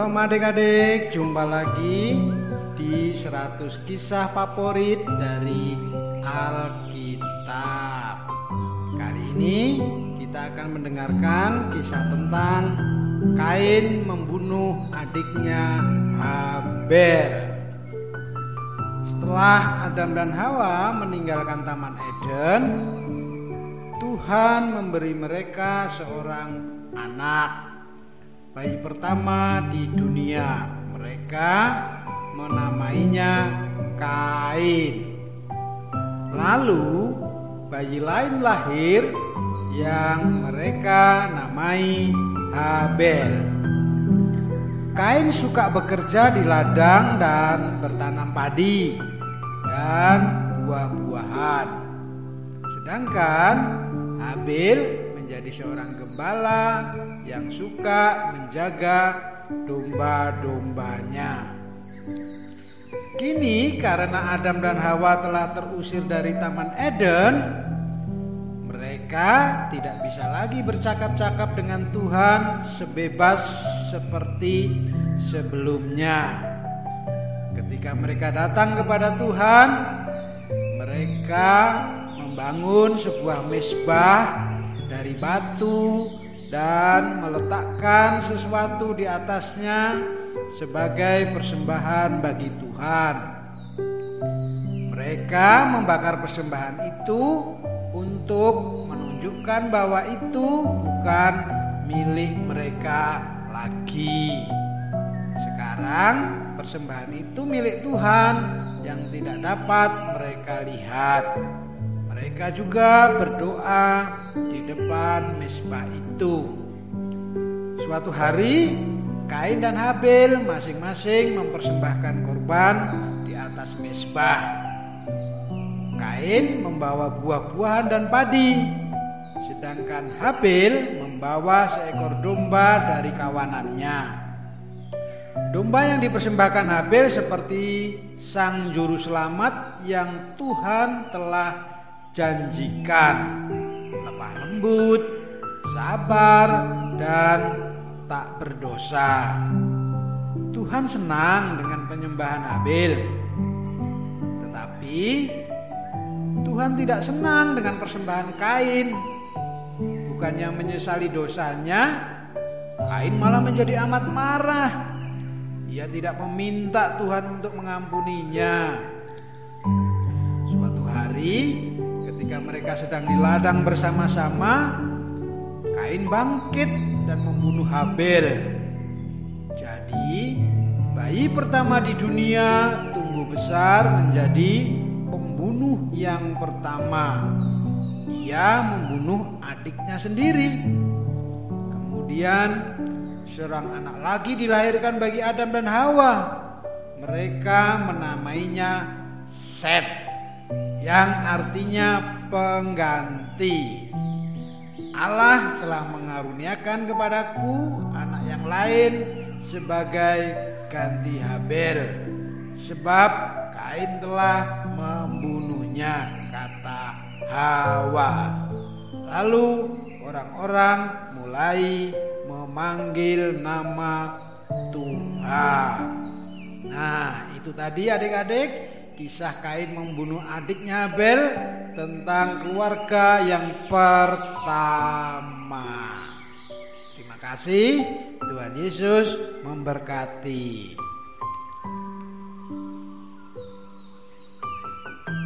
Shalom adik-adik, jumpa lagi di 100 kisah favorit dari Alkitab. Kali ini kita akan mendengarkan kisah tentang Kain membunuh adiknya Habel. Setelah Adam dan Hawa meninggalkan Taman Eden, Tuhan memberi mereka seorang anak bayi pertama di dunia. Mereka menamainya Kain. Lalu bayi lain lahir yang mereka namai Habel. Kain suka bekerja di ladang dan bertanam padi dan buah-buahan. Sedangkan Habel menjadi seorang gembala yang suka menjaga domba-dombanya. Kini karena Adam dan Hawa telah terusir dari Taman Eden, mereka tidak bisa lagi bercakap-cakap dengan Tuhan sebebas seperti sebelumnya. Ketika mereka datang kepada Tuhan, mereka membangun sebuah mesbah dari batu dan meletakkan sesuatu di atasnya sebagai persembahan bagi Tuhan. Mereka membakar persembahan itu untuk menunjukkan bahwa itu bukan milik mereka lagi. Sekarang persembahan itu milik Tuhan yang tidak dapat mereka lihat. Mereka juga berdoa di depan mesbah itu. Suatu hari, Kain dan Habel masing-masing mempersembahkan korban di atas mesbah. Kain membawa buah-buahan dan padi, sedangkan Habel membawa seekor domba dari kawanannya. Domba yang dipersembahkan Habel seperti sang juru selamat yang Tuhan telah janjikan lemah lembut, sabar dan tak berdosa. Tuhan senang dengan penyembahan Abel. Tetapi Tuhan tidak senang dengan persembahan Kain. Bukannya menyesali dosanya, Kain malah menjadi amat marah. Ia tidak meminta Tuhan untuk mengampuninya. Suatu hari, Ketika mereka sedang di ladang bersama-sama, Kain bangkit dan membunuh Habel. Jadi, bayi pertama di dunia tumbuh besar menjadi pembunuh yang pertama. Ia membunuh adiknya sendiri. Kemudian, seorang anak lagi dilahirkan bagi Adam dan Hawa. Mereka menamainya Seth yang artinya pengganti. Allah telah mengaruniakan kepadaku anak yang lain sebagai ganti Habel sebab Kain telah membunuhnya kata Hawa. Lalu orang-orang mulai memanggil nama Tuhan. Nah, itu tadi adik-adik kisah Kain membunuh adiknya Habel tentang keluarga yang pertama. Terima kasih, Tuhan Yesus memberkati.